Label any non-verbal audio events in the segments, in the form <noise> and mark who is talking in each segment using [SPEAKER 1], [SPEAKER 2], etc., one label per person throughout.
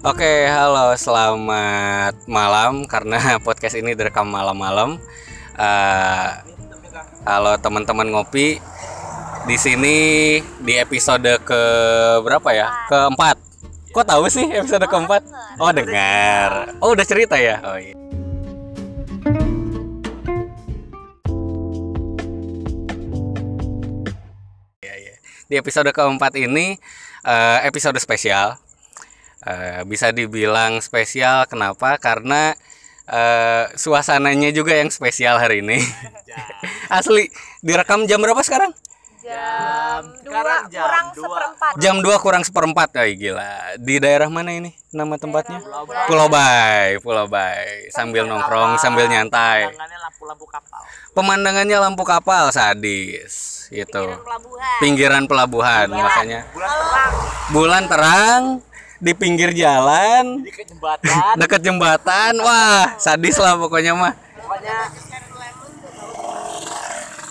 [SPEAKER 1] Oke, halo, selamat malam karena <laughs> podcast ini direkam malam-malam. Eh, halo teman-teman ngopi. Di sini di episode ke berapa ya? Keempat. Kok tahu sih episode keempat? Oh dengar. Oh udah cerita ya? Oh iya. Iya, iya. Di episode keempat ini eh, episode spesial. Eh, bisa dibilang spesial kenapa? Karena eh, suasananya juga yang spesial hari ini. <laughs> Asli. Direkam jam berapa sekarang?
[SPEAKER 2] jam
[SPEAKER 3] sekarang
[SPEAKER 2] dua
[SPEAKER 3] jam
[SPEAKER 2] kurang
[SPEAKER 3] dua.
[SPEAKER 2] seperempat
[SPEAKER 1] Jam 2 kurang seperempat. Oh, gila. Di daerah mana ini? Nama tempatnya?
[SPEAKER 2] Daerah
[SPEAKER 3] Pulau
[SPEAKER 1] Bay, Pulau Bay. Sambil nongkrong, sambil nyantai.
[SPEAKER 3] Pandangannya lampu-lampu kapal.
[SPEAKER 1] Pemandangannya lampu kapal sadis. Gitu.
[SPEAKER 2] pinggiran pelabuhan
[SPEAKER 1] Pinggiran pelabuhan makanya.
[SPEAKER 3] Bulan terang
[SPEAKER 1] Bulan terang di pinggir jalan
[SPEAKER 3] ke jembatan.
[SPEAKER 1] dekat jembatan. Wah, sadis lah pokoknya mah.
[SPEAKER 3] Pokoknya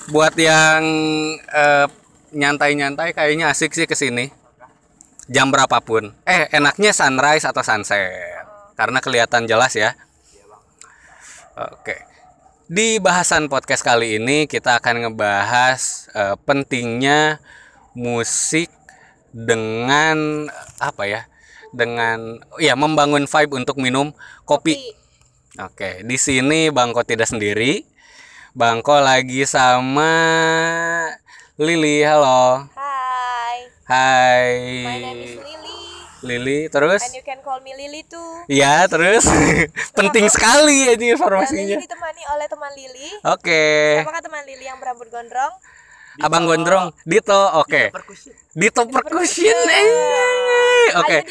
[SPEAKER 1] Buat yang eh, nyantai-nyantai kayaknya asik sih ke sini. Jam berapapun. Eh, enaknya sunrise atau sunset. Karena kelihatan jelas ya. Oke. Di bahasan podcast kali ini kita akan ngebahas eh, pentingnya musik dengan apa ya? Dengan ya membangun vibe untuk minum kopi. Oke, di sini Bangko tidak sendiri. Bangko lagi sama Lili. Halo.
[SPEAKER 2] Hai
[SPEAKER 1] Hai.
[SPEAKER 2] my name is Lily
[SPEAKER 1] Lili, terus?
[SPEAKER 2] and you can call me Lily too
[SPEAKER 1] Iya, terus <laughs> penting sekali ini informasinya.
[SPEAKER 2] ditemani oleh teman Lily
[SPEAKER 1] Oke.
[SPEAKER 2] apakah teman Lily yang berambut gondrong
[SPEAKER 1] Abang Gondrong, Dito. Oke.
[SPEAKER 3] perkusi.
[SPEAKER 1] Dito percussion. eh. Oke.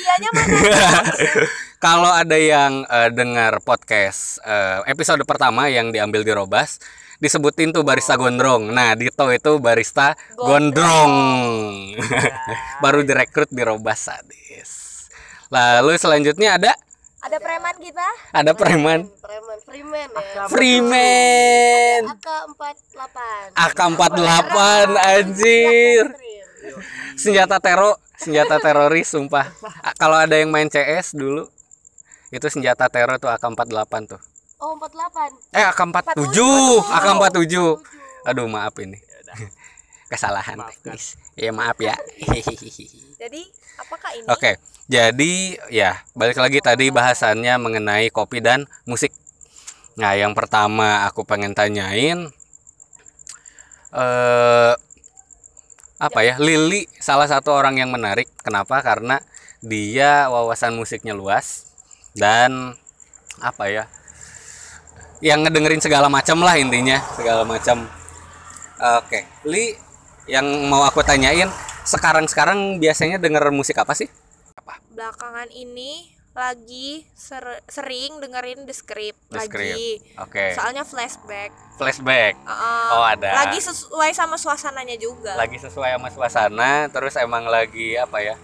[SPEAKER 1] <laughs> Kalau ada yang eh, dengar podcast eh, episode pertama yang diambil di Robas, disebutin tuh barista gondrong. Nah, Dito itu barista gondrong. <laughs> Baru direkrut di Robas sadis. Lalu selanjutnya ada
[SPEAKER 2] ada preman kita
[SPEAKER 1] ada preman
[SPEAKER 2] preman freeman ya
[SPEAKER 1] Freeman
[SPEAKER 2] AK48
[SPEAKER 1] AK48 anjir. senjata tero senjata teroris sumpah. Kalau ada yang main CS dulu itu senjata teror tuh AK48 tuh.
[SPEAKER 2] Oh 48
[SPEAKER 1] eh AK47 AK47 aduh maaf ini. <laughs> Kesalahan teknis. Ya maaf ya. <laughs>
[SPEAKER 2] Jadi apakah ini?
[SPEAKER 1] Oke, jadi ya balik lagi tadi bahasannya mengenai kopi dan musik. Nah, yang pertama aku pengen tanyain, eh apa ya, Lili salah satu orang yang menarik. Kenapa? Karena dia wawasan musiknya luas dan apa ya, yang ngedengerin segala macam lah intinya, segala macam. Oke, Li, yang mau aku tanyain, sekarang-sekarang biasanya denger musik apa sih? Apa?
[SPEAKER 2] belakangan ini lagi ser- sering dengerin The Script
[SPEAKER 1] The
[SPEAKER 2] lagi.
[SPEAKER 1] Oke.
[SPEAKER 2] soalnya flashback
[SPEAKER 1] Flashback.
[SPEAKER 2] Uh,
[SPEAKER 1] Oh, ada.
[SPEAKER 2] lagi sesuai sama suasananya juga
[SPEAKER 1] Lagi sesuai sama suasana, terus emang lagi apa ya?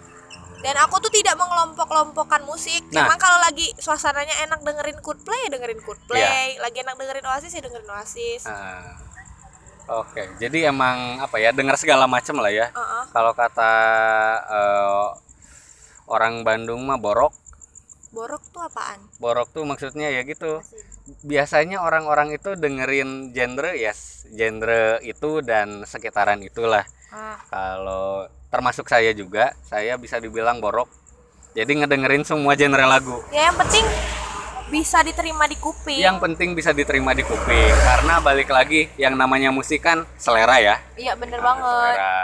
[SPEAKER 2] dan aku tuh tidak mengelompok-kelompokkan musik
[SPEAKER 1] Nah.
[SPEAKER 2] emang kalau lagi suasananya enak dengerin Coldplay ya dengerin Coldplay
[SPEAKER 1] Iya.
[SPEAKER 2] lagi enak dengerin Oasis ya dengerin Oasis
[SPEAKER 1] Ah. Oke, jadi emang apa ya? Dengar segala macam lah ya.
[SPEAKER 2] Uh-uh.
[SPEAKER 1] Kalau kata eh, orang Bandung mah borok.
[SPEAKER 2] Borok tuh apaan
[SPEAKER 1] Borok tuh maksudnya ya gitu. Biasanya orang-orang itu dengerin genre ya, genre itu dan sekitaran itulah.
[SPEAKER 2] Ah,
[SPEAKER 1] Kalau termasuk saya juga, saya bisa dibilang borok. Jadi ngedengerin semua genre lagu.
[SPEAKER 2] ya yang penting bisa diterima di kuping
[SPEAKER 1] Yang penting bisa diterima di kuping karena balik lagi yang namanya musik kan selera ya.
[SPEAKER 2] iya bener
[SPEAKER 1] Nah,
[SPEAKER 2] banget
[SPEAKER 1] selera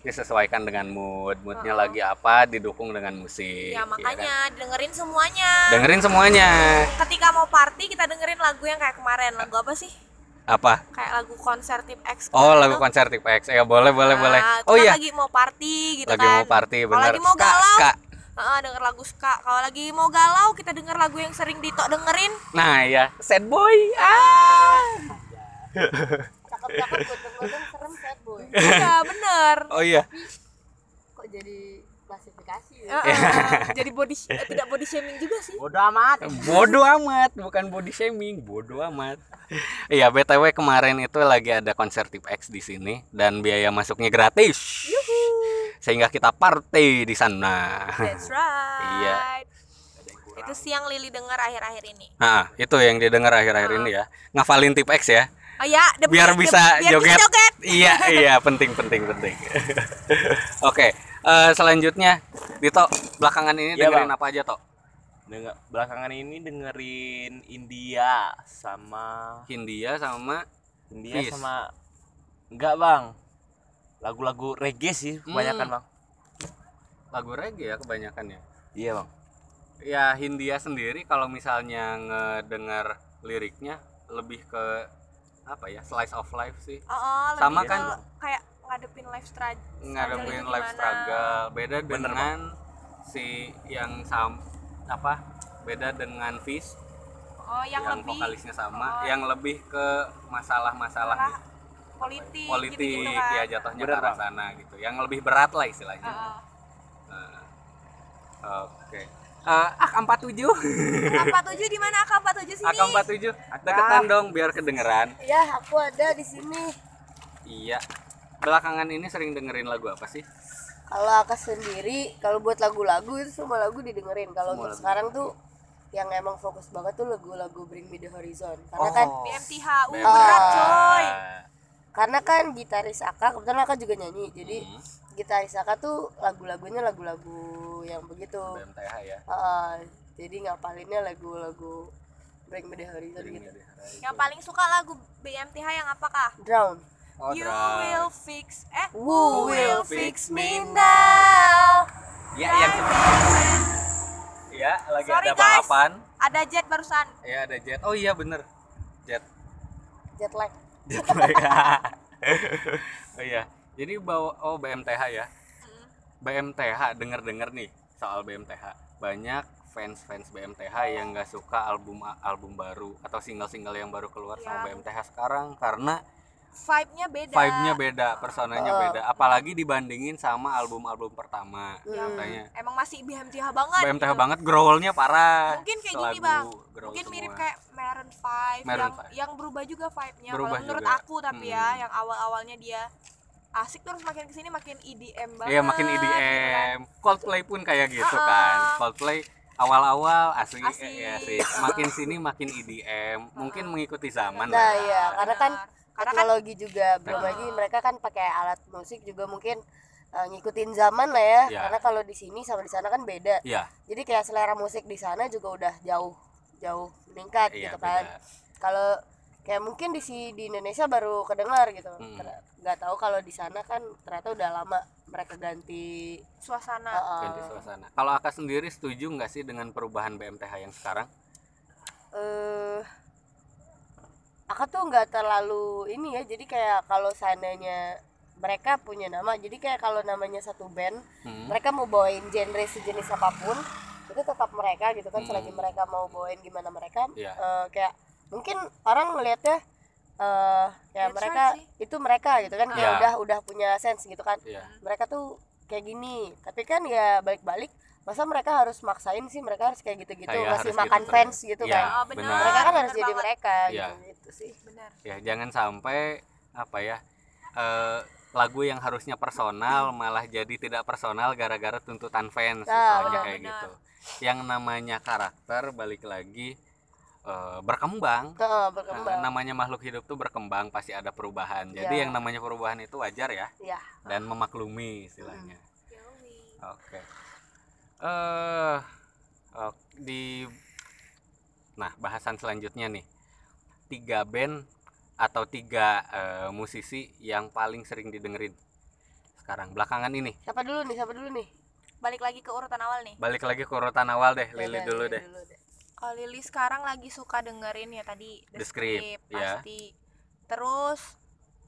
[SPEAKER 1] disesuaikan dengan mood, moodnya lagi apa didukung dengan musik.
[SPEAKER 2] ya
[SPEAKER 1] kan?
[SPEAKER 2] makanya dengerin semuanya
[SPEAKER 1] Dengerin semuanya.
[SPEAKER 2] ketika mau party kita dengerin lagu yang kayak kemarin lagu apa sih
[SPEAKER 1] Apa?
[SPEAKER 2] kayak lagu konser tip X
[SPEAKER 1] Oh, lagu konser tip X. Ya boleh, boleh,
[SPEAKER 2] Nah,
[SPEAKER 1] boleh.
[SPEAKER 2] itu
[SPEAKER 1] Oh
[SPEAKER 2] kan
[SPEAKER 1] iya,
[SPEAKER 2] lagi mau party gitu
[SPEAKER 1] lagi
[SPEAKER 2] kan
[SPEAKER 1] mau party
[SPEAKER 2] Kalau
[SPEAKER 1] bener.
[SPEAKER 2] lagi mau
[SPEAKER 1] Ska,
[SPEAKER 2] galau
[SPEAKER 1] ska.
[SPEAKER 2] Heeh, denger lagu ska kalau lagi mau galau kita denger lagu yang sering Dito dengerin
[SPEAKER 1] Nah, ya, sad boy. Ah. <laughs>
[SPEAKER 4] serem sad boy <laughs>
[SPEAKER 2] iya bener
[SPEAKER 1] Oh iya.
[SPEAKER 4] kok jadi klasifikasi ya
[SPEAKER 2] Heeh, <laughs> jadi body eh, tidak body shaming juga sih
[SPEAKER 3] Bodoh amat.
[SPEAKER 1] Bodoh amat, bukan body shaming, bodoh amat. Iya, BTW kemarin itu lagi ada konser tip X di sini dan biaya masuknya gratis. Sehingga kita party di sana.
[SPEAKER 2] that's <laughs> right
[SPEAKER 1] Iya.
[SPEAKER 2] Itu sih yang Lili dengar akhir-akhir ini.
[SPEAKER 1] Nah, itu yang didengar akhir-akhir ini ya. Ngafalin tip X ya.
[SPEAKER 2] Oh ya, demi,
[SPEAKER 1] Biar
[SPEAKER 2] demi-
[SPEAKER 1] bisa
[SPEAKER 2] biar
[SPEAKER 1] joget.
[SPEAKER 2] Bisa <laughs> joget.
[SPEAKER 1] iya, iya, penting penting penting. <laughs> Oke, eh, selanjutnya Dito, belakangan ini
[SPEAKER 3] Iya,
[SPEAKER 1] dengerin
[SPEAKER 3] Bang.
[SPEAKER 1] apa aja, Tok?
[SPEAKER 3] Dengar belakangan ini dengerin India sama
[SPEAKER 1] Hindia sama
[SPEAKER 3] India
[SPEAKER 1] Fizz.
[SPEAKER 3] sama enggak bang lagu-lagu reggae sih kebanyakan
[SPEAKER 1] Hmm.
[SPEAKER 3] bang
[SPEAKER 1] lagu reggae ya kebanyakan ya.
[SPEAKER 3] iya bang
[SPEAKER 1] Ya Hindia sendiri kalau misalnya ngedengar liriknya lebih ke apa ya slice of life sih
[SPEAKER 2] Oh, oh, lebih
[SPEAKER 1] Sama
[SPEAKER 2] ke
[SPEAKER 1] kan?
[SPEAKER 2] kayak ngadepin life struggle.
[SPEAKER 1] ngadepin life
[SPEAKER 2] gimana.
[SPEAKER 1] struggle beda
[SPEAKER 3] Bener,
[SPEAKER 1] dengan si yang sam apa beda dengan Fish
[SPEAKER 2] Oh, yang,
[SPEAKER 1] yang,
[SPEAKER 2] lebih
[SPEAKER 1] vokalisnya sama
[SPEAKER 2] oh,
[SPEAKER 1] yang lebih ke masalah-masalah
[SPEAKER 2] masalah politik,
[SPEAKER 1] politik
[SPEAKER 2] gitu-gitu kan.
[SPEAKER 1] ya jatuhnya ke arah
[SPEAKER 3] Bang.
[SPEAKER 1] sana gitu yang lebih berat lah istilahnya
[SPEAKER 2] Oh, oh.
[SPEAKER 1] Nah, oke Eh, AK47
[SPEAKER 2] AK47 di mana AK47 sini?
[SPEAKER 1] AK47 deketan dong biar kedengeran
[SPEAKER 4] Ya, aku ada di sini.
[SPEAKER 1] iya belakangan ini sering dengerin lagu apa sih
[SPEAKER 4] Kalau aku sendiri, kalau buat lagu-lagu itu semua lagu didengerin. Kalau untuk
[SPEAKER 1] lagu.
[SPEAKER 4] sekarang tuh yang emang fokus banget tuh lagu-lagu Bring Me The Horizon. Karena kan
[SPEAKER 2] BMTH, uh,
[SPEAKER 1] BMTH.
[SPEAKER 2] berat coy.
[SPEAKER 4] karena kan gitaris Aka, kebetulan Aka juga nyanyi. Jadi
[SPEAKER 1] Hmm,
[SPEAKER 4] gitaris Aka tuh lagu-lagunya lagu-lagu yang begitu.
[SPEAKER 1] BMTH ya
[SPEAKER 4] Heeh, jadi ngapalinnya lagu-lagu Bring Me The Horizon gitu.
[SPEAKER 1] ya
[SPEAKER 2] Yang paling suka lagu BMTH yang apakah?
[SPEAKER 4] Drown.
[SPEAKER 1] Oh,
[SPEAKER 2] you
[SPEAKER 1] drum.
[SPEAKER 2] will fix eh
[SPEAKER 4] Who
[SPEAKER 2] will
[SPEAKER 1] fix me
[SPEAKER 2] now?
[SPEAKER 1] ya yang ya lagi
[SPEAKER 2] Sorry,
[SPEAKER 1] ada
[SPEAKER 2] guys.
[SPEAKER 1] balapan
[SPEAKER 2] Ada jet barusan.
[SPEAKER 1] ya ada jet oh iya bener jet
[SPEAKER 4] Jet lag.
[SPEAKER 1] jet <laughs> oh iya jadi bawa oh BMTH ya BMTH denger denger nih soal BMTH banyak fans fans BMTH yang nggak suka album album baru atau single single yang baru keluar sama
[SPEAKER 2] Ya.
[SPEAKER 1] BMTH sekarang karena
[SPEAKER 2] Vibe-nya beda.
[SPEAKER 1] vibe-nya beda personanya
[SPEAKER 4] Oh.
[SPEAKER 1] beda apalagi dibandingin sama album album pertama
[SPEAKER 2] Yang
[SPEAKER 1] katanya
[SPEAKER 2] emang masih BMTH banget.
[SPEAKER 1] BMTH
[SPEAKER 2] gitu.
[SPEAKER 1] banget growlnya parah
[SPEAKER 2] Mungkin kayak
[SPEAKER 1] Selagu
[SPEAKER 2] gini bang. Mungkin mirip
[SPEAKER 1] semua.
[SPEAKER 2] kayak Maroon 5
[SPEAKER 1] Maroon
[SPEAKER 2] yang
[SPEAKER 1] 5.
[SPEAKER 2] yang berubah juga vibe-nya.
[SPEAKER 1] Berubah
[SPEAKER 2] menurut
[SPEAKER 1] juga.
[SPEAKER 2] aku tapi
[SPEAKER 1] Hmm.
[SPEAKER 2] ya yang awal-awalnya dia asik terus makin ke sini makin EDM banget.
[SPEAKER 1] Iya makin
[SPEAKER 2] gitu kan.
[SPEAKER 1] EDM. Coldplay pun kayak gitu
[SPEAKER 2] Ah,
[SPEAKER 1] kan. Coldplay awal-awal asik,
[SPEAKER 2] Asik.
[SPEAKER 1] eh, asik. Makin sini makin EDM. Mungkin mengikuti zaman
[SPEAKER 4] Nah,
[SPEAKER 1] lah.
[SPEAKER 4] iya, karena kan.
[SPEAKER 2] Karena kan
[SPEAKER 4] teknologi juga belum lagi mereka kan pakai alat musik juga mungkin uh, ngikutin zaman lah ya.
[SPEAKER 1] Iya.
[SPEAKER 4] Karena kalau di sini sama di sana kan beda.
[SPEAKER 1] Iya,
[SPEAKER 4] Jadi kayak selera musik di sana juga udah jauh jauh meningkat
[SPEAKER 1] iya
[SPEAKER 4] gitu kan. Kalau kayak mungkin di si di Indonesia baru kedengar gitu.
[SPEAKER 1] Hmm.
[SPEAKER 4] Nggak tahu kalau di sana kan ternyata udah lama mereka ganti
[SPEAKER 2] suasana.
[SPEAKER 4] uh,
[SPEAKER 1] Ganti suasana. Kalau Aka sendiri setuju nggak sih dengan perubahan BMTH yang sekarang?
[SPEAKER 4] eh aku tuh nggak terlalu ini ya jadi kayak kalau seandainya mereka punya nama jadi kayak kalau namanya satu band
[SPEAKER 1] Hmm.
[SPEAKER 4] mereka mau bawain genre sejenis apa pun itu tetap mereka gitu kan
[SPEAKER 1] Hmm.
[SPEAKER 4] selagi mereka mau bawain gimana mereka
[SPEAKER 1] Iya.
[SPEAKER 4] eh, kayak mungkin orang ngelihatnya eh ya
[SPEAKER 2] That's
[SPEAKER 4] mereka
[SPEAKER 2] right
[SPEAKER 4] itu mereka gitu kan kayak
[SPEAKER 1] Iya.
[SPEAKER 4] udah udah punya sense gitu kan
[SPEAKER 1] Iya.
[SPEAKER 4] mereka tuh kayak gini tapi kan ya balik-balik masa mereka harus maksain sih mereka harus kayak gitu-gitu ngasih
[SPEAKER 1] harus
[SPEAKER 4] makan
[SPEAKER 1] gitu
[SPEAKER 4] fans gitu
[SPEAKER 1] Iya,
[SPEAKER 4] kan
[SPEAKER 2] Oh, benar.
[SPEAKER 1] benar.
[SPEAKER 4] mereka kan harus jadi
[SPEAKER 2] banget.
[SPEAKER 4] mereka
[SPEAKER 1] Iya.
[SPEAKER 4] gitu, gitu sih
[SPEAKER 2] Benar.
[SPEAKER 1] Ya, jangan sampai apa ya? eh, lagu yang harusnya personal malah jadi tidak personal gara-gara tuntutan fans
[SPEAKER 4] Nah,
[SPEAKER 1] misalnya
[SPEAKER 2] benar,
[SPEAKER 1] kayak
[SPEAKER 2] benar.
[SPEAKER 1] gitu. Yang namanya karakter balik lagi eh, berkembang
[SPEAKER 4] Heeh,
[SPEAKER 1] Nah,
[SPEAKER 4] berkembang
[SPEAKER 1] namanya makhluk hidup tuh berkembang pasti ada perubahan. Jadi
[SPEAKER 4] Ya.
[SPEAKER 1] yang namanya perubahan itu wajar ya
[SPEAKER 4] ya
[SPEAKER 1] dan memaklumi istilahnya.
[SPEAKER 2] Yoi.
[SPEAKER 1] Oke. Eh ok, di Nah, bahasan selanjutnya nih. Tiga band atau tiga eh, musisi yang paling sering didengerin sekarang belakangan ini.
[SPEAKER 4] siapa dulu nih siapa dulu nih
[SPEAKER 2] Balik lagi ke urutan awal nih.
[SPEAKER 1] Balik lagi ke urutan awal deh, Lili
[SPEAKER 4] Ya,
[SPEAKER 1] dulu
[SPEAKER 4] Lili
[SPEAKER 1] deh.
[SPEAKER 2] Kalau Lili sekarang lagi suka dengerin ya tadi
[SPEAKER 1] The Script, ya.
[SPEAKER 2] pasti. Terus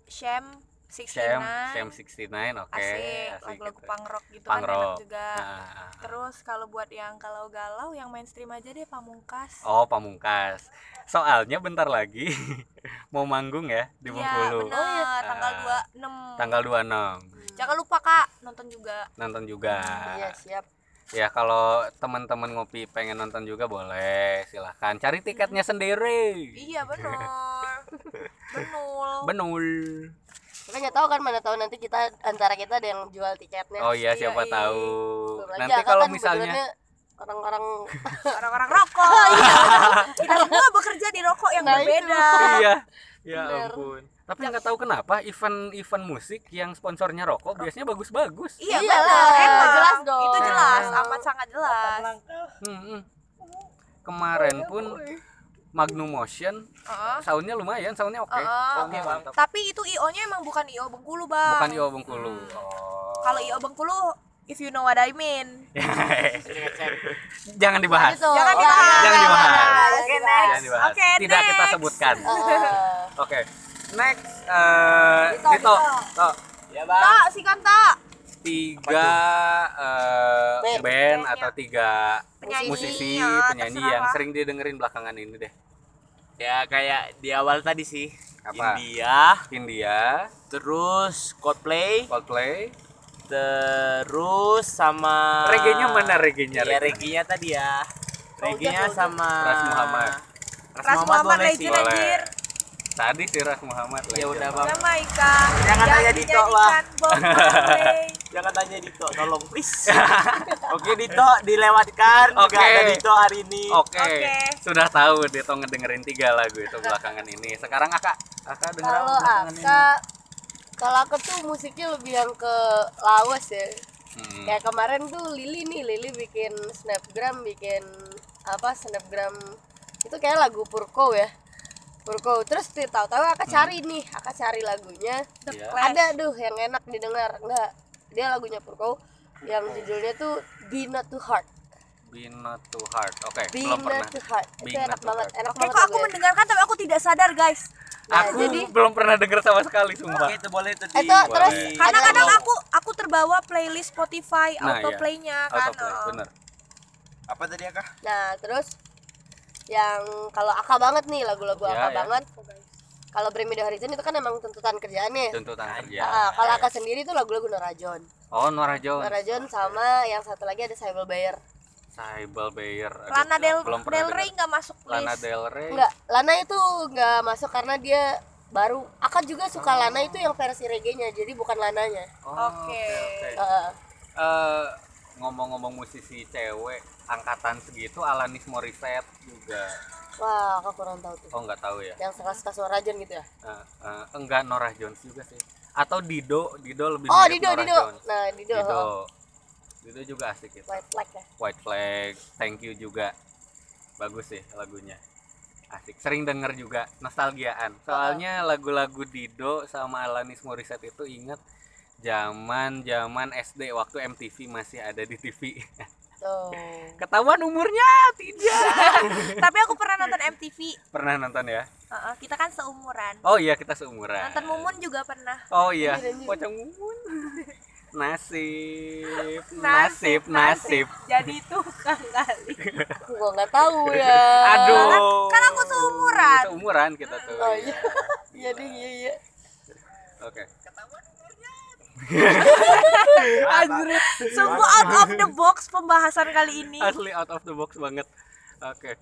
[SPEAKER 2] Sham 69
[SPEAKER 1] Sham, Sham 69, oke.
[SPEAKER 2] asik,
[SPEAKER 1] asik
[SPEAKER 2] lagu-lagu
[SPEAKER 1] gitu.
[SPEAKER 2] punk rock gitu
[SPEAKER 1] Punk
[SPEAKER 2] kan enak
[SPEAKER 1] rock.
[SPEAKER 2] juga.
[SPEAKER 1] Nah,
[SPEAKER 2] Terus kalau buat yang kalau galau yang mainstream aja deh Pamungkas.
[SPEAKER 1] Oh, Pamungkas. Soalnya bentar lagi <laughs> mau manggung ya di
[SPEAKER 2] Iya,
[SPEAKER 1] Bengkulu.
[SPEAKER 2] benar,
[SPEAKER 4] Oh, iya.
[SPEAKER 2] tanggal
[SPEAKER 1] Ah,
[SPEAKER 2] 26.
[SPEAKER 1] Tanggal 26.
[SPEAKER 2] Jangan lupa Kak, nonton juga.
[SPEAKER 1] Nonton juga.
[SPEAKER 4] iya siap
[SPEAKER 1] Ya kalau teman-teman ngopi pengen nonton juga boleh, silahkan cari tiketnya sendiri.
[SPEAKER 2] Iya benar. Benul.
[SPEAKER 1] Benul.
[SPEAKER 4] kita nggak tahu kan mana tahu nanti kita antara kita ada yang jual tiketnya
[SPEAKER 1] Oh iya
[SPEAKER 2] Iya,
[SPEAKER 1] siapa
[SPEAKER 2] iya.
[SPEAKER 1] tahu.
[SPEAKER 4] Belum lagi
[SPEAKER 1] Nanti
[SPEAKER 4] Aka
[SPEAKER 1] kalau
[SPEAKER 4] kan
[SPEAKER 1] misalnya
[SPEAKER 4] orang-orang <laughs>
[SPEAKER 2] orang-orang rokok <laughs> kita semua bekerja di rokok yang
[SPEAKER 4] Nah, itu.
[SPEAKER 2] berbeda
[SPEAKER 1] iya ya
[SPEAKER 4] Bener.
[SPEAKER 1] ampun tapi nggak tahu kenapa event-event musik yang sponsornya rokok biasanya bagus-bagus
[SPEAKER 2] iya
[SPEAKER 4] Iyalah,
[SPEAKER 2] emang
[SPEAKER 4] jelas dong.
[SPEAKER 2] itu jelas
[SPEAKER 1] Emang.
[SPEAKER 2] amat sangat jelas
[SPEAKER 1] Hmm, hmm. kemarin pun Magnum Motion
[SPEAKER 2] Heeh.
[SPEAKER 1] soundnya lumayan soundnya oke
[SPEAKER 2] Heeh.
[SPEAKER 1] Soundnya
[SPEAKER 3] Oke,
[SPEAKER 1] mantap.
[SPEAKER 2] tapi itu io nya emang bukan io Bengkulu bang
[SPEAKER 1] bukan IO Bengkulu oh.
[SPEAKER 2] kalau io Bengkulu if you know what I mean <laughs>
[SPEAKER 1] jangan dibahas
[SPEAKER 4] Gitu.
[SPEAKER 2] Jangan
[SPEAKER 4] Oh,
[SPEAKER 2] dibahas.
[SPEAKER 1] Jangan dibahas.
[SPEAKER 4] jangan
[SPEAKER 2] Oke,
[SPEAKER 4] dibahas.
[SPEAKER 1] jangan dibahas
[SPEAKER 2] Oke,
[SPEAKER 1] tidak kita
[SPEAKER 2] next.
[SPEAKER 1] sebutkan
[SPEAKER 4] Eh, <laughs>
[SPEAKER 1] oke next eh
[SPEAKER 4] Dito,
[SPEAKER 1] Dito,
[SPEAKER 3] ya bang.
[SPEAKER 2] tak si kanta
[SPEAKER 1] tiga eh,
[SPEAKER 4] Band.
[SPEAKER 1] band atau tiga
[SPEAKER 2] Penyanyi,
[SPEAKER 1] musisi
[SPEAKER 2] ya,
[SPEAKER 1] penyanyi
[SPEAKER 2] terserah
[SPEAKER 1] yang sering didengerin belakangan ini deh.
[SPEAKER 3] Ya kayak di awal tadi sih.
[SPEAKER 1] Apa?
[SPEAKER 3] India.
[SPEAKER 1] India.
[SPEAKER 3] Terus Coldplay.
[SPEAKER 1] Coldplay.
[SPEAKER 3] Terus sama
[SPEAKER 1] reggae-nya mana reggae-nya
[SPEAKER 3] ya reggae-nya? tadi ya. Reggae-nya
[SPEAKER 4] udah.
[SPEAKER 3] sama
[SPEAKER 1] Ras Muhammad.
[SPEAKER 3] Ras,
[SPEAKER 2] Ras Muhammad
[SPEAKER 3] boleh sih.
[SPEAKER 2] legend anjir
[SPEAKER 1] tadi si Ras Muhammad
[SPEAKER 3] Ya udah, Bang.
[SPEAKER 2] Jamaika
[SPEAKER 3] Jangan
[SPEAKER 2] yang
[SPEAKER 3] tanya Dito,
[SPEAKER 2] Marley. <laughs>
[SPEAKER 3] jangan tanya Dito tolong please <laughs> oke Dito dilewatkan
[SPEAKER 1] Oke.
[SPEAKER 3] ada Dito hari ini
[SPEAKER 1] Oke,
[SPEAKER 2] Oke.
[SPEAKER 1] sudah tahu Dito ngedengerin tiga lagu itu belakangan ini. Sekarang Aka, Aka denger
[SPEAKER 4] kalau? Aka kalau aku tuh musiknya lebih yang ke lawas ya
[SPEAKER 1] Hmm.
[SPEAKER 4] kayak kemarin tuh Lili nih Lili bikin snapgram bikin apa snapgram itu kayak lagu Purko ya Purko terus tahu-tahu Aka cari nih Aka cari lagunya
[SPEAKER 1] Iya.
[SPEAKER 4] ada tuh yang enak didengar enggak dia lagunya Purko yang judulnya tuh Be Not Too Hard
[SPEAKER 1] Be not too hard. Oke,
[SPEAKER 4] Be
[SPEAKER 1] belum pernah.
[SPEAKER 4] Not Too Hard
[SPEAKER 1] Be
[SPEAKER 4] itu
[SPEAKER 1] Not
[SPEAKER 4] enak
[SPEAKER 1] Too
[SPEAKER 4] banget
[SPEAKER 1] Hard.
[SPEAKER 4] enak banget
[SPEAKER 2] kok aku mendengarkan tapi aku tidak sadar guys
[SPEAKER 4] Nah,
[SPEAKER 1] Aku
[SPEAKER 4] jadi <laughs>
[SPEAKER 1] belum pernah denger sama sekali, sumpah.
[SPEAKER 3] Oke, itu boleh tuh
[SPEAKER 4] Itu
[SPEAKER 3] di-
[SPEAKER 4] terus
[SPEAKER 3] di-
[SPEAKER 2] karena
[SPEAKER 4] Ada
[SPEAKER 2] kadang
[SPEAKER 4] nih.
[SPEAKER 2] aku aku terbawa playlist Spotify
[SPEAKER 1] Nah,
[SPEAKER 2] autoplaynya kan
[SPEAKER 1] Autoplay,
[SPEAKER 2] oh.
[SPEAKER 1] bener.
[SPEAKER 3] apa tadi kak
[SPEAKER 4] Nah, terus yang kalau Aka banget nih lagu-lagu
[SPEAKER 1] Ya,
[SPEAKER 4] Aka
[SPEAKER 1] ya.
[SPEAKER 4] banget. Kalau Bring Me The Horizon itu kan emang tuntutan kerjaannya.
[SPEAKER 1] Tuntutan kerja.
[SPEAKER 4] Ah, kalau Aka sendiri itu lagu-lagu Nora John.
[SPEAKER 1] Oh, Nora Jones.
[SPEAKER 4] Nora John sama yang satu lagi ada Saibel Bayer.
[SPEAKER 1] Saibel Bayer.
[SPEAKER 2] Lana Del
[SPEAKER 1] belum
[SPEAKER 2] Del. Rey nggak masuk
[SPEAKER 1] Lana
[SPEAKER 2] list
[SPEAKER 1] Del Rey.
[SPEAKER 4] Enggak, Lana itu nggak masuk karena dia baru. Aka juga suka Lana itu yang versi reggae-nya, jadi bukan Lananya.
[SPEAKER 1] Oh,
[SPEAKER 2] Oke.
[SPEAKER 1] oke.
[SPEAKER 4] Ah,
[SPEAKER 1] Eh, ngomong-ngomong musisi cewek angkatan segitu Alanis Morissette juga.
[SPEAKER 4] wah, Aka kurang tahu tuh.
[SPEAKER 1] Oh, nggak tahu ya.
[SPEAKER 4] Yang suka-suka suara John gitu ya.
[SPEAKER 1] Eh, eh, enggak Norah Jones juga sih. Atau Dido, Dido lebih
[SPEAKER 4] Oh, Dido,
[SPEAKER 1] Norah
[SPEAKER 4] Dido.
[SPEAKER 1] Jones.
[SPEAKER 4] Nah, Dido.
[SPEAKER 1] Dido.
[SPEAKER 4] oh.
[SPEAKER 1] Dido juga asik gitu.
[SPEAKER 4] White Flag ya.
[SPEAKER 1] White Flag, Thank You juga. Bagus sih lagunya. Asik. Sering denger juga nostalgiaan. Soalnya lagu-lagu Dido sama Alanis Morissette itu inget zaman-zaman SD waktu MTV masih ada di TV.
[SPEAKER 4] Tuh.
[SPEAKER 1] Ketahuan umurnya tidak. <laughs>
[SPEAKER 2] tapi aku pernah nonton MTV
[SPEAKER 1] Pernah nonton ya?
[SPEAKER 2] Heeh, kita kan seumuran
[SPEAKER 1] Oh iya kita seumuran.
[SPEAKER 2] nonton Mumun juga pernah
[SPEAKER 1] Oh iya,
[SPEAKER 4] Anjir, anjir.
[SPEAKER 1] pocong Mumun. <laughs> Nasib, nasib,
[SPEAKER 2] Nasib,
[SPEAKER 1] nasib.
[SPEAKER 2] jadi tukang kali <laughs>
[SPEAKER 4] Gua nggak tahu ya.
[SPEAKER 1] Aduh.
[SPEAKER 2] kan aku seumuran.
[SPEAKER 1] Seumuran kita tuh.
[SPEAKER 4] Oh iya. Iya deh, iya iya.
[SPEAKER 1] Oke. <laughs>
[SPEAKER 2] sungguh out of the box pembahasan kali ini
[SPEAKER 1] Asli out of the box banget. Oke.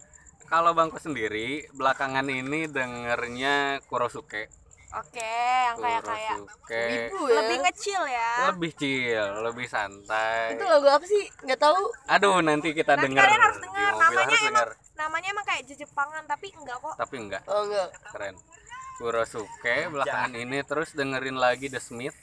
[SPEAKER 1] Kalau Bangku sendiri belakangan ini dengernya Kurosuke.
[SPEAKER 2] oke yang kayak kayak.
[SPEAKER 4] Ibu ya.
[SPEAKER 2] lebih ngecil ya
[SPEAKER 1] Lebih chill, lebih santai.
[SPEAKER 4] Itu lagu apa sih? Nggak tahu.
[SPEAKER 1] Aduh, nanti kita
[SPEAKER 2] nanti
[SPEAKER 1] denger.
[SPEAKER 2] kalian harus
[SPEAKER 1] mobil
[SPEAKER 2] namanya
[SPEAKER 1] harus
[SPEAKER 2] emang
[SPEAKER 1] denger.
[SPEAKER 2] namanya emang kayak jejepangan tapi enggak kok
[SPEAKER 1] Tapi enggak,
[SPEAKER 4] Oh enggak.
[SPEAKER 1] keren. Kurosuke belakangan ini terus dengerin lagi The Smith.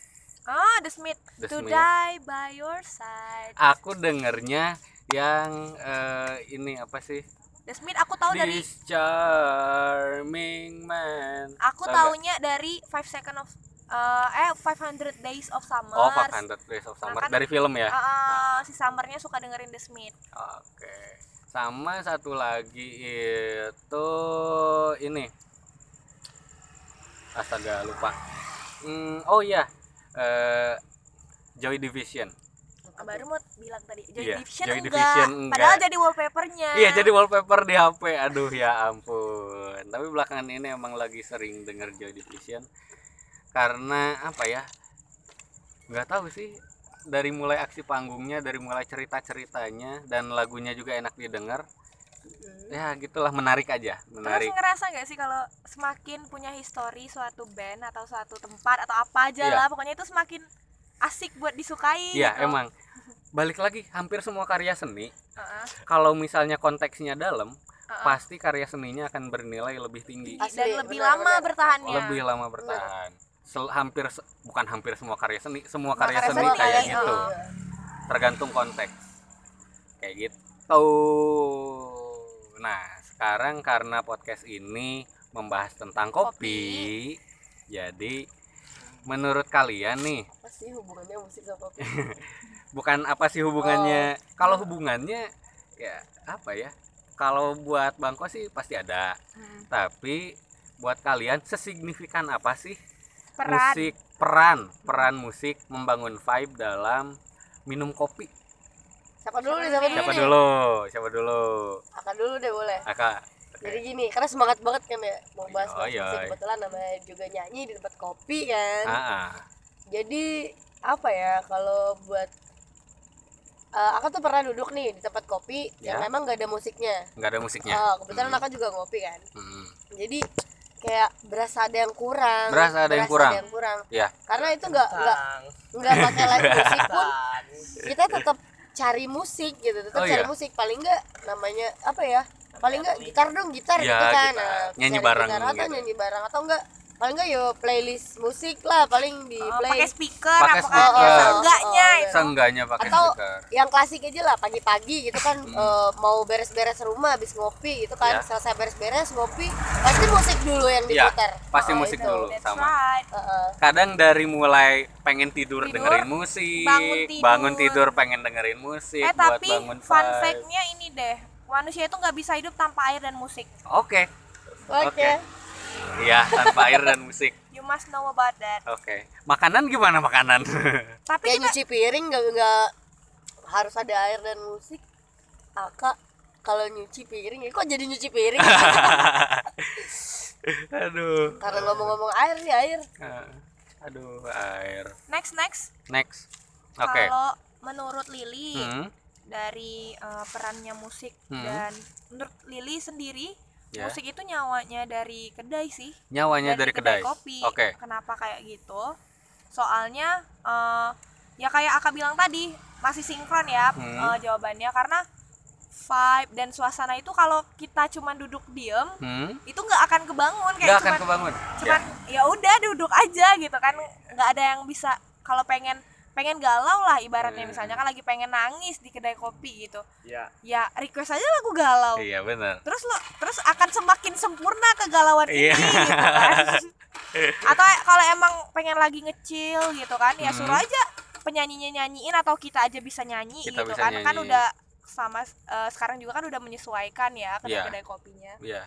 [SPEAKER 2] Ah The Smith
[SPEAKER 1] The
[SPEAKER 2] to
[SPEAKER 1] Smith.
[SPEAKER 2] die by your side
[SPEAKER 1] Aku dengernya yang eh, ini apa sih?
[SPEAKER 2] The Smith aku tahu dari
[SPEAKER 1] This charming man.
[SPEAKER 2] aku
[SPEAKER 1] Tahu nggak?
[SPEAKER 2] taunya dari Five Second of eh eh 500 Days of Summer
[SPEAKER 1] Oh, 500 Days of Summer
[SPEAKER 2] Nah, kan-
[SPEAKER 1] dari film ya.
[SPEAKER 2] Ah, si Summernya suka dengerin The Smith
[SPEAKER 1] Oke. Sama satu lagi itu ini. Astaga lupa. Hmm, oh iya. Eh Joy Division.
[SPEAKER 2] Baru mau bilang tadi Joy
[SPEAKER 1] Iya,
[SPEAKER 2] Division
[SPEAKER 1] Joy
[SPEAKER 2] enggak.
[SPEAKER 1] Division enggak.
[SPEAKER 2] padahal jadi wallpapernya
[SPEAKER 1] Iya, jadi wallpaper di HP. Aduh ya ampun. Tapi belakangan ini emang lagi sering denger Joy Division. Karena apa ya? nggak tahu sih dari mulai aksi panggungnya, dari mulai cerita-ceritanya dan lagunya juga enak didengar. Ya, gitulah menarik aja,
[SPEAKER 2] Terus
[SPEAKER 1] menarik.
[SPEAKER 2] ngerasa nggak sih kalau semakin punya histori suatu band atau suatu tempat atau apa aja
[SPEAKER 1] Iya.
[SPEAKER 2] lah pokoknya itu semakin asik buat disukai
[SPEAKER 1] Iya,
[SPEAKER 2] gitu.
[SPEAKER 1] emang <laughs> balik lagi hampir semua karya seni
[SPEAKER 2] Heeh.
[SPEAKER 1] kalau misalnya konteksnya dalam
[SPEAKER 2] Heeh.
[SPEAKER 1] pasti karya seninya akan bernilai lebih tinggi
[SPEAKER 2] dan
[SPEAKER 4] Asli,
[SPEAKER 2] lebih
[SPEAKER 4] benar,
[SPEAKER 2] lama
[SPEAKER 4] benar.
[SPEAKER 2] bertahannya
[SPEAKER 1] lebih lama bertahan Sel- hampir se- bukan hampir semua karya seni semua
[SPEAKER 2] Semua
[SPEAKER 1] karya
[SPEAKER 2] karya
[SPEAKER 1] seni
[SPEAKER 2] seni
[SPEAKER 1] kayak
[SPEAKER 2] kayak
[SPEAKER 1] gitu
[SPEAKER 2] gitu.
[SPEAKER 1] tergantung konteks kayak gitu nah sekarang karena podcast ini membahas tentang kopi, jadi menurut kalian nih
[SPEAKER 4] apa sih hubungannya musik sama kopi? <laughs>
[SPEAKER 1] Bukan apa sih hubungannya? Kalau hubungannya ya apa ya? Kalau buat bangko sih pasti ada.
[SPEAKER 2] Hmm.
[SPEAKER 1] tapi buat kalian sesignifikan apa sih
[SPEAKER 2] peran.
[SPEAKER 1] musik? Peran. Peran musik membangun vibe dalam minum kopi
[SPEAKER 4] siapa dulu nih siapa dulu
[SPEAKER 1] siapa dulu? Siapa dulu?
[SPEAKER 4] Akan dulu deh boleh.
[SPEAKER 1] Kakak
[SPEAKER 4] jadi gini karena semangat banget kan ya mau bahas
[SPEAKER 1] Oh, iya.
[SPEAKER 4] kebetulan namanya juga nyanyi di tempat kopi kan.
[SPEAKER 1] Ah, ah.
[SPEAKER 4] jadi apa ya kalau buat eh, aku tuh pernah duduk nih di tempat kopi yang
[SPEAKER 1] Ya.
[SPEAKER 4] memang gak ada musiknya.
[SPEAKER 1] Nggak ada musiknya?
[SPEAKER 4] Oh, kebetulan
[SPEAKER 1] Hmm.
[SPEAKER 4] aku juga ngopi kan.
[SPEAKER 1] Hmm.
[SPEAKER 4] jadi kayak berasa ada yang kurang.
[SPEAKER 1] Berasa ada yang kurang.
[SPEAKER 4] yang kurang.
[SPEAKER 1] Ya.
[SPEAKER 4] Karena itu nggak nggak nggak pakai live musik pun <laughs> kita tetap cari musik gitu tetap
[SPEAKER 1] Oh,
[SPEAKER 4] cari
[SPEAKER 1] iya?
[SPEAKER 4] musik paling nggak namanya apa ya paling nggak gitar dong gitar
[SPEAKER 1] Iya,
[SPEAKER 4] gitu kan
[SPEAKER 1] gitar.
[SPEAKER 4] Nah,
[SPEAKER 1] Nyanyi
[SPEAKER 4] cari
[SPEAKER 1] bareng
[SPEAKER 4] gitar atau
[SPEAKER 1] gitu.
[SPEAKER 4] nyanyi bareng atau enggak paling enggak yo playlist musik lah paling di
[SPEAKER 2] Oh,
[SPEAKER 4] play
[SPEAKER 2] pakai speaker
[SPEAKER 1] Pakai
[SPEAKER 2] apa kan
[SPEAKER 1] speaker.
[SPEAKER 2] ya seenggaknya
[SPEAKER 4] Oh, oh,
[SPEAKER 2] itu
[SPEAKER 1] seenggaknya pakai
[SPEAKER 4] Atau-
[SPEAKER 1] speaker
[SPEAKER 4] yang klasik aja lah pagi-pagi gitu kan
[SPEAKER 1] Hmm.
[SPEAKER 4] eh, mau beres-beres rumah habis ngopi gitu kan
[SPEAKER 1] Ya.
[SPEAKER 4] selesai beres-beres ngopi pasti musik dulu yang
[SPEAKER 1] Iya,
[SPEAKER 4] diputar
[SPEAKER 1] pasti
[SPEAKER 4] Oh,
[SPEAKER 1] musik
[SPEAKER 4] itu.
[SPEAKER 1] dulu.
[SPEAKER 2] that's
[SPEAKER 1] sama.
[SPEAKER 2] right
[SPEAKER 4] Heeh.
[SPEAKER 1] kadang dari mulai pengen tidur,
[SPEAKER 2] Tidur,
[SPEAKER 1] dengerin musik
[SPEAKER 2] bangun tidur.
[SPEAKER 1] bangun tidur pengen dengerin musik
[SPEAKER 2] eh
[SPEAKER 1] buat
[SPEAKER 2] tapi
[SPEAKER 1] bangun
[SPEAKER 2] fun fact-nya ini deh manusia itu nggak bisa hidup tanpa air dan musik
[SPEAKER 1] oke
[SPEAKER 4] oke
[SPEAKER 1] Oke. Iya tanpa air dan musik.
[SPEAKER 2] You must know about that.
[SPEAKER 1] Oke. Makanan gimana makanan? <laughs>
[SPEAKER 2] Tapi
[SPEAKER 4] kayak
[SPEAKER 2] kita
[SPEAKER 4] nyuci piring nggak nggak harus ada air dan musik. Akak kalau nyuci piring ya kok jadi nyuci piring? <laughs>
[SPEAKER 1] Aduh.
[SPEAKER 4] Karena ngomong-ngomong air nih air.
[SPEAKER 1] Ah, aduh air.
[SPEAKER 2] Next next.
[SPEAKER 1] Next. Oke.
[SPEAKER 2] Kalau menurut Lili
[SPEAKER 1] Hmm,
[SPEAKER 2] dari eh, perannya musik
[SPEAKER 1] Hmm.
[SPEAKER 2] dan menurut Lili sendiri
[SPEAKER 1] Ya.
[SPEAKER 2] musik itu nyawanya dari kedai sih.
[SPEAKER 1] Nyawanya dari, kedai,
[SPEAKER 2] kopi.
[SPEAKER 1] Oke.
[SPEAKER 2] Kenapa kayak gitu? Soalnya eh, ya kayak Aka bilang tadi masih sinkron ya
[SPEAKER 1] Hmm.
[SPEAKER 2] eh, jawabannya. Karena vibe dan suasana itu kalau kita cuma duduk diem
[SPEAKER 1] hmm,
[SPEAKER 2] itu nggak akan kebangun kayak
[SPEAKER 1] akan
[SPEAKER 2] cuman
[SPEAKER 1] kebangun.
[SPEAKER 2] cuman ya udah duduk aja gitu kan. Nggak ada yang bisa kalau pengen pengen galau lah ibaratnya
[SPEAKER 1] Hmm.
[SPEAKER 2] misalnya kan lagi pengen nangis di kedai kopi gitu
[SPEAKER 3] ya
[SPEAKER 2] ya request aja lagu galau
[SPEAKER 1] iya benar
[SPEAKER 2] terus lo terus akan semakin sempurna kegalauan
[SPEAKER 1] Iya.
[SPEAKER 2] ini gitu kan <laughs> atau kalau emang pengen lagi ngecil gitu kan ya
[SPEAKER 1] Hmm.
[SPEAKER 2] suruh aja penyanyinya nyanyiin atau kita aja bisa nyanyi
[SPEAKER 1] Kita
[SPEAKER 2] gitu
[SPEAKER 1] bisa
[SPEAKER 2] kan kan
[SPEAKER 1] nyanyi.
[SPEAKER 2] udah sama eh, sekarang juga kan udah menyesuaikan ya
[SPEAKER 1] Iya.
[SPEAKER 2] kedai-kedai kopinya
[SPEAKER 1] Iya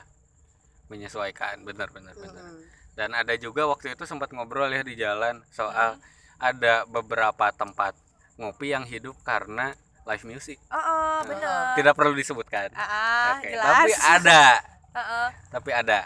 [SPEAKER 1] menyesuaikan benar benar benar
[SPEAKER 4] Hmm.
[SPEAKER 1] dan ada juga waktu itu sempat ngobrol ya di jalan soal
[SPEAKER 2] Hmm.
[SPEAKER 1] Ada beberapa tempat ngopi yang hidup karena live music.
[SPEAKER 2] Oh, oh, bener.
[SPEAKER 1] Tidak perlu disebutkan.
[SPEAKER 2] Ah, ah,
[SPEAKER 1] Oke,
[SPEAKER 2] jelas.
[SPEAKER 1] tapi ada.
[SPEAKER 2] Heeh. <laughs>
[SPEAKER 1] tapi ada.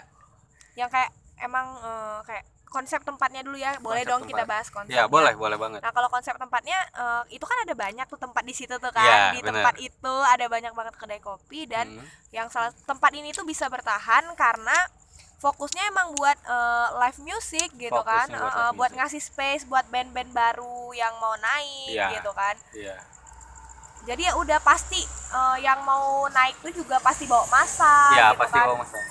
[SPEAKER 2] Yang kayak emang eh, kayak konsep tempatnya dulu ya. Boleh
[SPEAKER 1] Konsep
[SPEAKER 2] dong kita
[SPEAKER 1] tempat.
[SPEAKER 2] bahas konsepnya.
[SPEAKER 1] Ya boleh boleh banget.
[SPEAKER 2] Nah kalau konsep tempatnya eh, itu kan ada banyak tuh tempat di situ tuh kan.
[SPEAKER 1] Iya,
[SPEAKER 2] di
[SPEAKER 1] bener.
[SPEAKER 2] tempat itu ada banyak banget kedai kopi dan
[SPEAKER 1] Hmm,
[SPEAKER 2] yang salah tempat ini tuh bisa bertahan karena fokusnya emang buat eh, live music gitu kan
[SPEAKER 1] Fokusnya buat
[SPEAKER 2] Eh,
[SPEAKER 1] live
[SPEAKER 2] buat
[SPEAKER 1] music.
[SPEAKER 2] ngasih space buat band-band baru yang mau naik
[SPEAKER 1] Iya.
[SPEAKER 2] gitu kan
[SPEAKER 1] iya
[SPEAKER 2] jadi ya udah pasti eh, yang mau naik tuh juga pasti bawa masa
[SPEAKER 1] ya
[SPEAKER 2] gitu
[SPEAKER 1] pasti
[SPEAKER 2] kan.
[SPEAKER 1] bawa masalah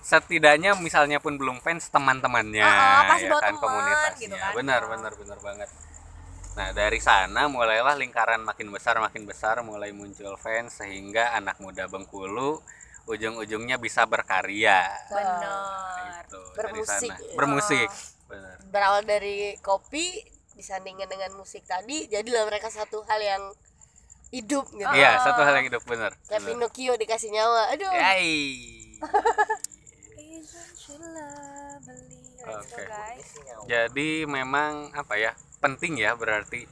[SPEAKER 1] setidaknya misalnya pun belum fans teman-temannya
[SPEAKER 2] Heeh, pasti
[SPEAKER 1] ya
[SPEAKER 2] bawa
[SPEAKER 1] kan
[SPEAKER 2] teman,
[SPEAKER 1] komunitasnya
[SPEAKER 2] gitu kan.
[SPEAKER 1] benar benar benar banget nah dari sana mulailah lingkaran makin besar makin besar mulai muncul fans sehingga anak muda Bengkulu ujung-ujungnya bisa berkarya
[SPEAKER 2] bener
[SPEAKER 1] Gitu,
[SPEAKER 4] Bermusik.
[SPEAKER 1] dari sana. bermusik benar
[SPEAKER 4] berawal dari kopi disandingkan dengan musik tadi jadilah mereka satu hal yang hidup gitu
[SPEAKER 1] iya satu hal yang hidup benar
[SPEAKER 4] kayak
[SPEAKER 1] benar.
[SPEAKER 4] Pinocchio dikasih nyawa aduh
[SPEAKER 1] Yai. Oke.
[SPEAKER 2] guys.
[SPEAKER 1] Jadi memang apa ya penting ya berarti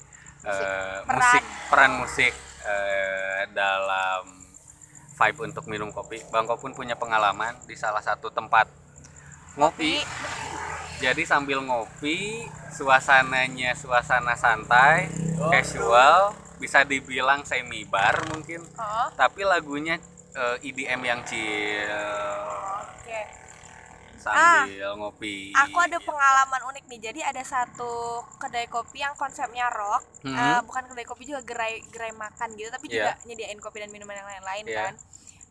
[SPEAKER 1] eh,
[SPEAKER 2] Peran.
[SPEAKER 1] musik peran musik eh, dalam vibe untuk minum kopi. Bangko pun punya pengalaman di salah satu tempat ngopi. Jadi sambil ngopi, suasananya suasana santai, casual, bisa dibilang semi bar mungkin,
[SPEAKER 2] Oh,
[SPEAKER 1] tapi lagunya eh, EDM yang chill.
[SPEAKER 2] oke.
[SPEAKER 1] Sambil ngopi.
[SPEAKER 2] Aku ada pengalaman unik nih. Jadi ada satu kedai kopi yang konsepnya rock.
[SPEAKER 1] Hmm.
[SPEAKER 2] Eh, bukan kedai kopi juga gerai gerai makan gitu, tapi juga
[SPEAKER 1] Iya.
[SPEAKER 2] nyediain kopi dan minuman yang lain-lain
[SPEAKER 1] Iya.
[SPEAKER 2] kan.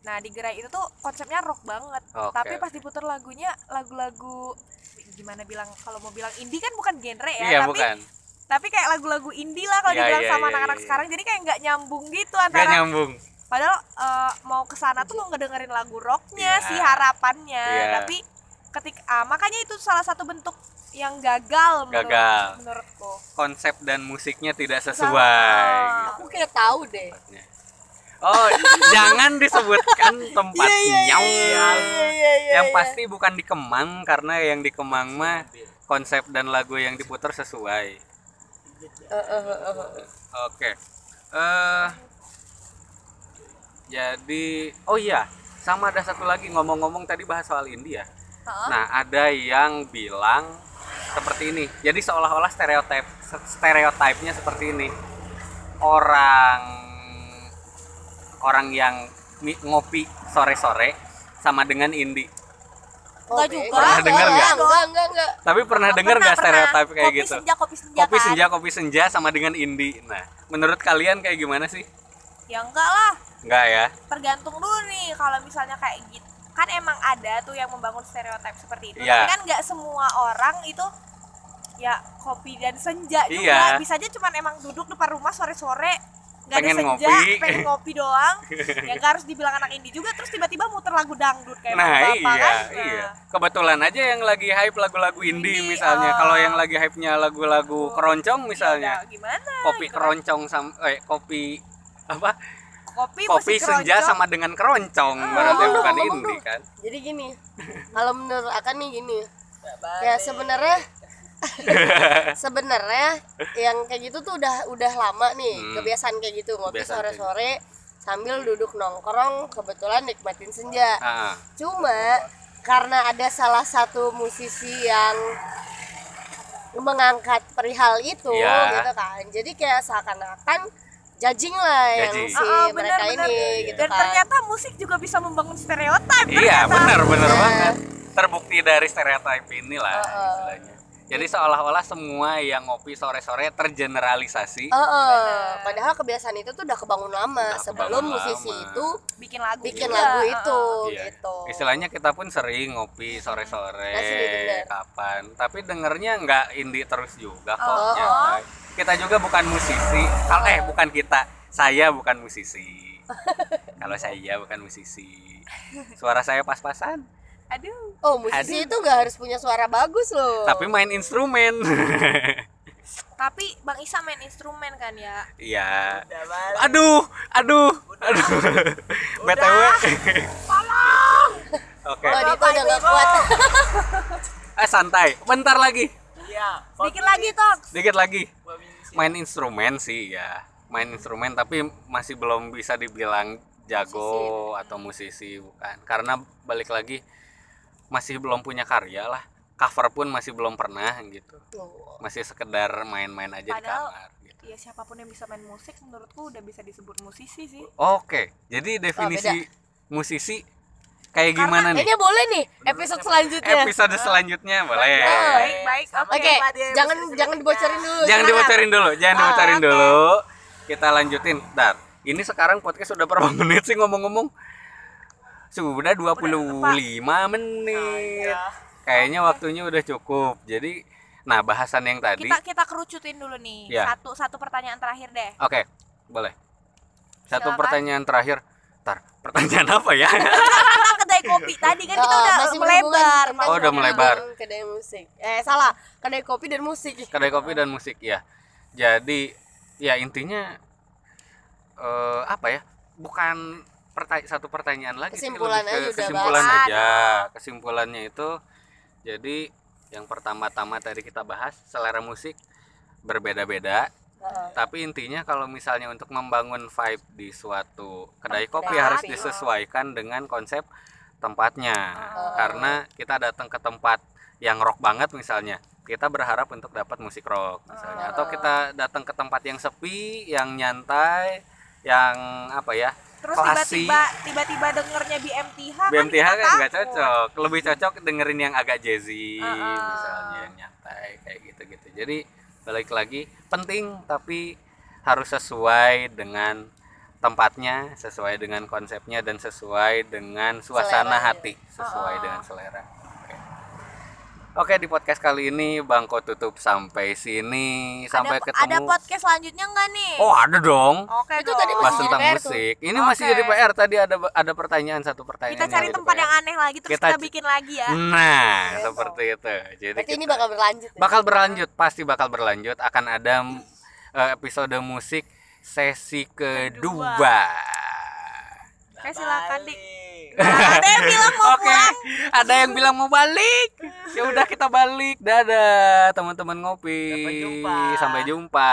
[SPEAKER 2] Nah, di gerai itu tuh konsepnya rock banget.
[SPEAKER 1] Oke,
[SPEAKER 2] tapi pas diputar lagunya lagu-lagu gimana bilang kalau mau bilang indie kan bukan genre ya,
[SPEAKER 1] Iya,
[SPEAKER 2] tapi
[SPEAKER 1] bukan.
[SPEAKER 2] tapi kayak lagu-lagu indie lah kalau
[SPEAKER 1] Iya,
[SPEAKER 2] dibilang
[SPEAKER 1] iya,
[SPEAKER 2] sama
[SPEAKER 1] iya,
[SPEAKER 2] anak-anak
[SPEAKER 1] iya, iya.
[SPEAKER 2] sekarang. Jadi kayak nggak nyambung gitu
[SPEAKER 1] Gak
[SPEAKER 2] antara
[SPEAKER 1] nyambung.
[SPEAKER 2] padahal eh, mau ke sana tuh mau ngedengerin lagu rocknya
[SPEAKER 1] Iya.
[SPEAKER 2] sih harapannya
[SPEAKER 1] Iya.
[SPEAKER 2] tapi ketika ah, makanya itu salah satu bentuk yang gagal menurut,
[SPEAKER 1] Gagal.
[SPEAKER 2] menurutku
[SPEAKER 1] Konsep dan musiknya tidak
[SPEAKER 2] Sama-
[SPEAKER 1] sesuai.
[SPEAKER 4] Aku kayak tahu deh.
[SPEAKER 1] Oh, <laughs> jangan disebutkan tempatnya.
[SPEAKER 4] iya, iya,
[SPEAKER 1] yang
[SPEAKER 4] iya.
[SPEAKER 1] pasti bukan di Kemang karena yang di Kemang mah konsep dan lagu yang diputar sesuai.
[SPEAKER 4] Eh, eh, eh, eh.
[SPEAKER 1] Oke. Eh jadi oh iya, sama ada satu lagi ngomong-ngomong tadi bahas soal India. Nah, ada yang bilang seperti ini. Jadi seolah-olah stereotip stereotipnya seperti ini. Orang orang yang ngopi sore-sore sama dengan indie.
[SPEAKER 2] Enggak juga.
[SPEAKER 1] Pernah denger nggak?
[SPEAKER 4] Enggak, enggak, enggak.
[SPEAKER 1] Tapi pernah dengar
[SPEAKER 2] Pernah,
[SPEAKER 1] nggak stereotip kayak
[SPEAKER 2] kopi
[SPEAKER 1] gitu?
[SPEAKER 2] senja kopi senja
[SPEAKER 1] Kopi
[SPEAKER 2] kan?
[SPEAKER 1] senja, kopi senja sama dengan indie. Nah, menurut kalian kayak gimana sih?
[SPEAKER 2] ya enggak lah
[SPEAKER 1] Enggak ya?
[SPEAKER 2] tergantung dulu nih kalau misalnya kayak gitu kan emang ada tuh yang membangun stereotip seperti itu
[SPEAKER 1] Iya.
[SPEAKER 2] tapi kan nggak semua orang itu ya kopi dan senja juga
[SPEAKER 1] Iya.
[SPEAKER 2] bisa aja cuman emang duduk depan rumah sore-sore nggak ada senja
[SPEAKER 1] ngopi.
[SPEAKER 2] pengen ngopi doang <laughs> ya nggak harus dibilang anak indie juga terus tiba-tiba muter lagu dangdut kayak
[SPEAKER 1] Nah,
[SPEAKER 2] bapak
[SPEAKER 1] iya,
[SPEAKER 2] kan Nah,
[SPEAKER 1] iya. Kebetulan aja yang lagi hype lagu-lagu indie
[SPEAKER 2] Indie,
[SPEAKER 1] misalnya.
[SPEAKER 2] oh.
[SPEAKER 1] Kalau yang lagi hype-nya lagu-lagu keroncong misalnya.
[SPEAKER 2] ya udah, gimana
[SPEAKER 1] kopi
[SPEAKER 2] gitu
[SPEAKER 1] keroncong sama eh kopi apa?
[SPEAKER 2] Kopi,
[SPEAKER 1] Kopi senja
[SPEAKER 2] keroncong.
[SPEAKER 1] sama dengan keroncong
[SPEAKER 2] Ah,
[SPEAKER 1] berarti
[SPEAKER 4] ngomong
[SPEAKER 1] bukan
[SPEAKER 4] dong.
[SPEAKER 1] kan.
[SPEAKER 4] Jadi gini, kalau menurut Akan nih gini, ya sebenarnya <laughs> sebenarnya yang kayak gitu tuh udah udah lama nih
[SPEAKER 1] Hmm.
[SPEAKER 4] kebiasaan kayak gitu ngopi
[SPEAKER 1] kayak gitu.
[SPEAKER 4] sore-sore sambil duduk nongkrong kebetulan nikmatin senja.
[SPEAKER 1] Ah,
[SPEAKER 4] Cuma karena ada salah satu musisi yang mengangkat perihal itu
[SPEAKER 1] Iya.
[SPEAKER 4] gitu kan. Jadi kayak seakan-akan judging lah yang
[SPEAKER 1] Judging.
[SPEAKER 4] si
[SPEAKER 2] Ah, ah,
[SPEAKER 4] mereka
[SPEAKER 2] benar.
[SPEAKER 4] ini
[SPEAKER 1] Iya,
[SPEAKER 4] gitu
[SPEAKER 2] dan
[SPEAKER 4] kan.
[SPEAKER 2] ternyata musik juga bisa membangun stereotip
[SPEAKER 1] iya,
[SPEAKER 2] ternyata.
[SPEAKER 1] benar benar
[SPEAKER 4] Iya.
[SPEAKER 1] banget. Terbukti dari stereotip inilah
[SPEAKER 4] Heeh.
[SPEAKER 1] istilahnya. Jadi seolah-olah semua yang ngopi sore-sore tergeneralisasi.
[SPEAKER 4] Heeh, padahal kebiasaan itu tuh udah kebangun lama
[SPEAKER 1] Udah
[SPEAKER 4] sebelum
[SPEAKER 1] kebangun
[SPEAKER 4] musisi
[SPEAKER 1] lama.
[SPEAKER 4] itu
[SPEAKER 2] bikin lagu
[SPEAKER 4] bikin
[SPEAKER 2] juga.
[SPEAKER 4] lagu itu
[SPEAKER 1] Iya.
[SPEAKER 4] gitu.
[SPEAKER 1] Istilahnya kita pun sering ngopi sore-sore
[SPEAKER 4] Masih didengar.
[SPEAKER 1] kapan, tapi dengernya nggak indie terus juga kok.
[SPEAKER 4] Oh.
[SPEAKER 1] nyantai. Kita juga bukan musisi. Kalau eh bukan kita, saya bukan musisi. <laughs> Kalau saya bukan musisi. Suara saya pas-pasan,
[SPEAKER 2] aduh
[SPEAKER 4] Oh, musisi itu nggak harus punya suara bagus loh.
[SPEAKER 1] tapi main instrumen. <laughs>
[SPEAKER 2] tapi bang Isa main instrumen kan ya
[SPEAKER 1] Iya. Aduh, aduh, aduh. BTW. Oke.
[SPEAKER 4] Oh, Dito udah nggak kuat. <laughs>
[SPEAKER 1] Eh santai. Bentar lagi.
[SPEAKER 3] Iya.
[SPEAKER 2] dikit lagi toh
[SPEAKER 1] Dikit lagi. Main instrumen sih ya. Main instrumen tapi masih belum bisa dibilang jago atau musisi bukan. Karena balik lagi masih belum punya karya lah. Cover pun masih belum pernah gitu.
[SPEAKER 4] Oh,
[SPEAKER 1] Masih sekedar main-main aja di
[SPEAKER 2] Padahal-
[SPEAKER 1] kamar gitu.
[SPEAKER 2] ya siapa pun yang bisa main musik menurutku udah bisa disebut musisi sih
[SPEAKER 1] Oke, jadi definisi musisi kayak
[SPEAKER 2] Karena
[SPEAKER 1] gimana nih?
[SPEAKER 4] Kayaknya boleh nih episode selanjutnya.
[SPEAKER 1] Episode selanjutnya boleh.
[SPEAKER 2] baik baik oke
[SPEAKER 4] Oke, jangan jangan dibocorin dulu.
[SPEAKER 1] Jangan
[SPEAKER 4] sekarang.
[SPEAKER 1] dibocorin dulu, jangan
[SPEAKER 4] Ah,
[SPEAKER 1] dibocorin
[SPEAKER 4] oke.
[SPEAKER 1] dulu. Kita lanjutin. Dar. Ini sekarang podcast sudah berapa <laughs> menit sih ngomong-ngomong? Sudah 25 menit. Kayaknya waktunya udah cukup. Jadi nah bahasan yang tadi
[SPEAKER 2] kita kita kerucutin dulu nih
[SPEAKER 1] Ya.
[SPEAKER 2] satu satu pertanyaan terakhir deh
[SPEAKER 1] Oke, boleh. Satu
[SPEAKER 2] Silakan.
[SPEAKER 1] pertanyaan terakhir. Tar, pertanyaan apa ya? <laughs>
[SPEAKER 2] Kedai kopi tadi kan kita
[SPEAKER 4] Oh,
[SPEAKER 2] udah
[SPEAKER 4] masih
[SPEAKER 2] melebar
[SPEAKER 1] Oh, udah
[SPEAKER 4] kedai
[SPEAKER 1] melebar.
[SPEAKER 4] Kedai musik. Eh, salah. Kedai kopi dan musik.
[SPEAKER 1] kedai kopi dan musik ya jadi ya intinya eh, apa ya bukan perta- satu pertanyaan lagi
[SPEAKER 4] Kesimpulan
[SPEAKER 1] ke
[SPEAKER 4] aja udah
[SPEAKER 1] kesimpulan
[SPEAKER 2] bahas.
[SPEAKER 1] aja kesimpulannya itu jadi yang pertama-tama tadi kita bahas selera musik berbeda-beda
[SPEAKER 4] Heeh.
[SPEAKER 1] tapi intinya kalau misalnya untuk membangun vibe di suatu kedai kopi harus disesuaikan dengan konsep tempatnya
[SPEAKER 2] Ah.
[SPEAKER 1] karena kita datang ke tempat yang rock banget misalnya kita berharap untuk dapat musik rock misalnya atau kita datang ke tempat yang sepi yang nyantai yang apa ya
[SPEAKER 2] terus tiba-tiba tiba-tiba dengernya BMTH
[SPEAKER 1] BMTH
[SPEAKER 2] kan,
[SPEAKER 1] kan nggak cocok lebih cocok dengerin yang agak jazzy
[SPEAKER 2] Uh-uh.
[SPEAKER 1] misalnya yang nyantai kayak gitu gitu jadi balik lagi penting tapi harus sesuai dengan tempatnya sesuai dengan konsepnya dan sesuai dengan suasana
[SPEAKER 4] Seleranya.
[SPEAKER 1] hati sesuai
[SPEAKER 2] Uh-uh.
[SPEAKER 1] dengan selera oke di podcast kali ini Bangko tutup sampai sini sampai
[SPEAKER 2] ada,
[SPEAKER 1] ketemu
[SPEAKER 2] ada podcast selanjutnya nggak nih
[SPEAKER 1] oh ada dong
[SPEAKER 2] oke
[SPEAKER 4] Itu
[SPEAKER 2] dong.
[SPEAKER 4] tadi Masih jadi
[SPEAKER 1] tentang
[SPEAKER 4] PR tuh.
[SPEAKER 1] musik ini masih
[SPEAKER 2] Oke.
[SPEAKER 1] jadi PR tadi ada ada pertanyaan satu pertanyaan
[SPEAKER 2] kita cari
[SPEAKER 1] jadi
[SPEAKER 2] tempat
[SPEAKER 1] PR.
[SPEAKER 2] yang aneh lagi terus
[SPEAKER 1] Kita
[SPEAKER 2] kita, bikin lagi ya
[SPEAKER 1] Nah,
[SPEAKER 4] Oke,
[SPEAKER 1] seperti itu. Jadi
[SPEAKER 4] berarti ini
[SPEAKER 1] kita-
[SPEAKER 4] bakal berlanjut ya?
[SPEAKER 1] bakal berlanjut, pasti bakal berlanjut. Akan ada eh, episode musik sesi kedua.
[SPEAKER 2] Oke silakan dik. Ada yang bilang mau
[SPEAKER 1] Oke,
[SPEAKER 2] pulang
[SPEAKER 1] ada yang bilang mau balik. Ya udah kita balik. Dadah, teman-teman ngopi.
[SPEAKER 3] Sampai jumpa.
[SPEAKER 1] Sampai jumpa.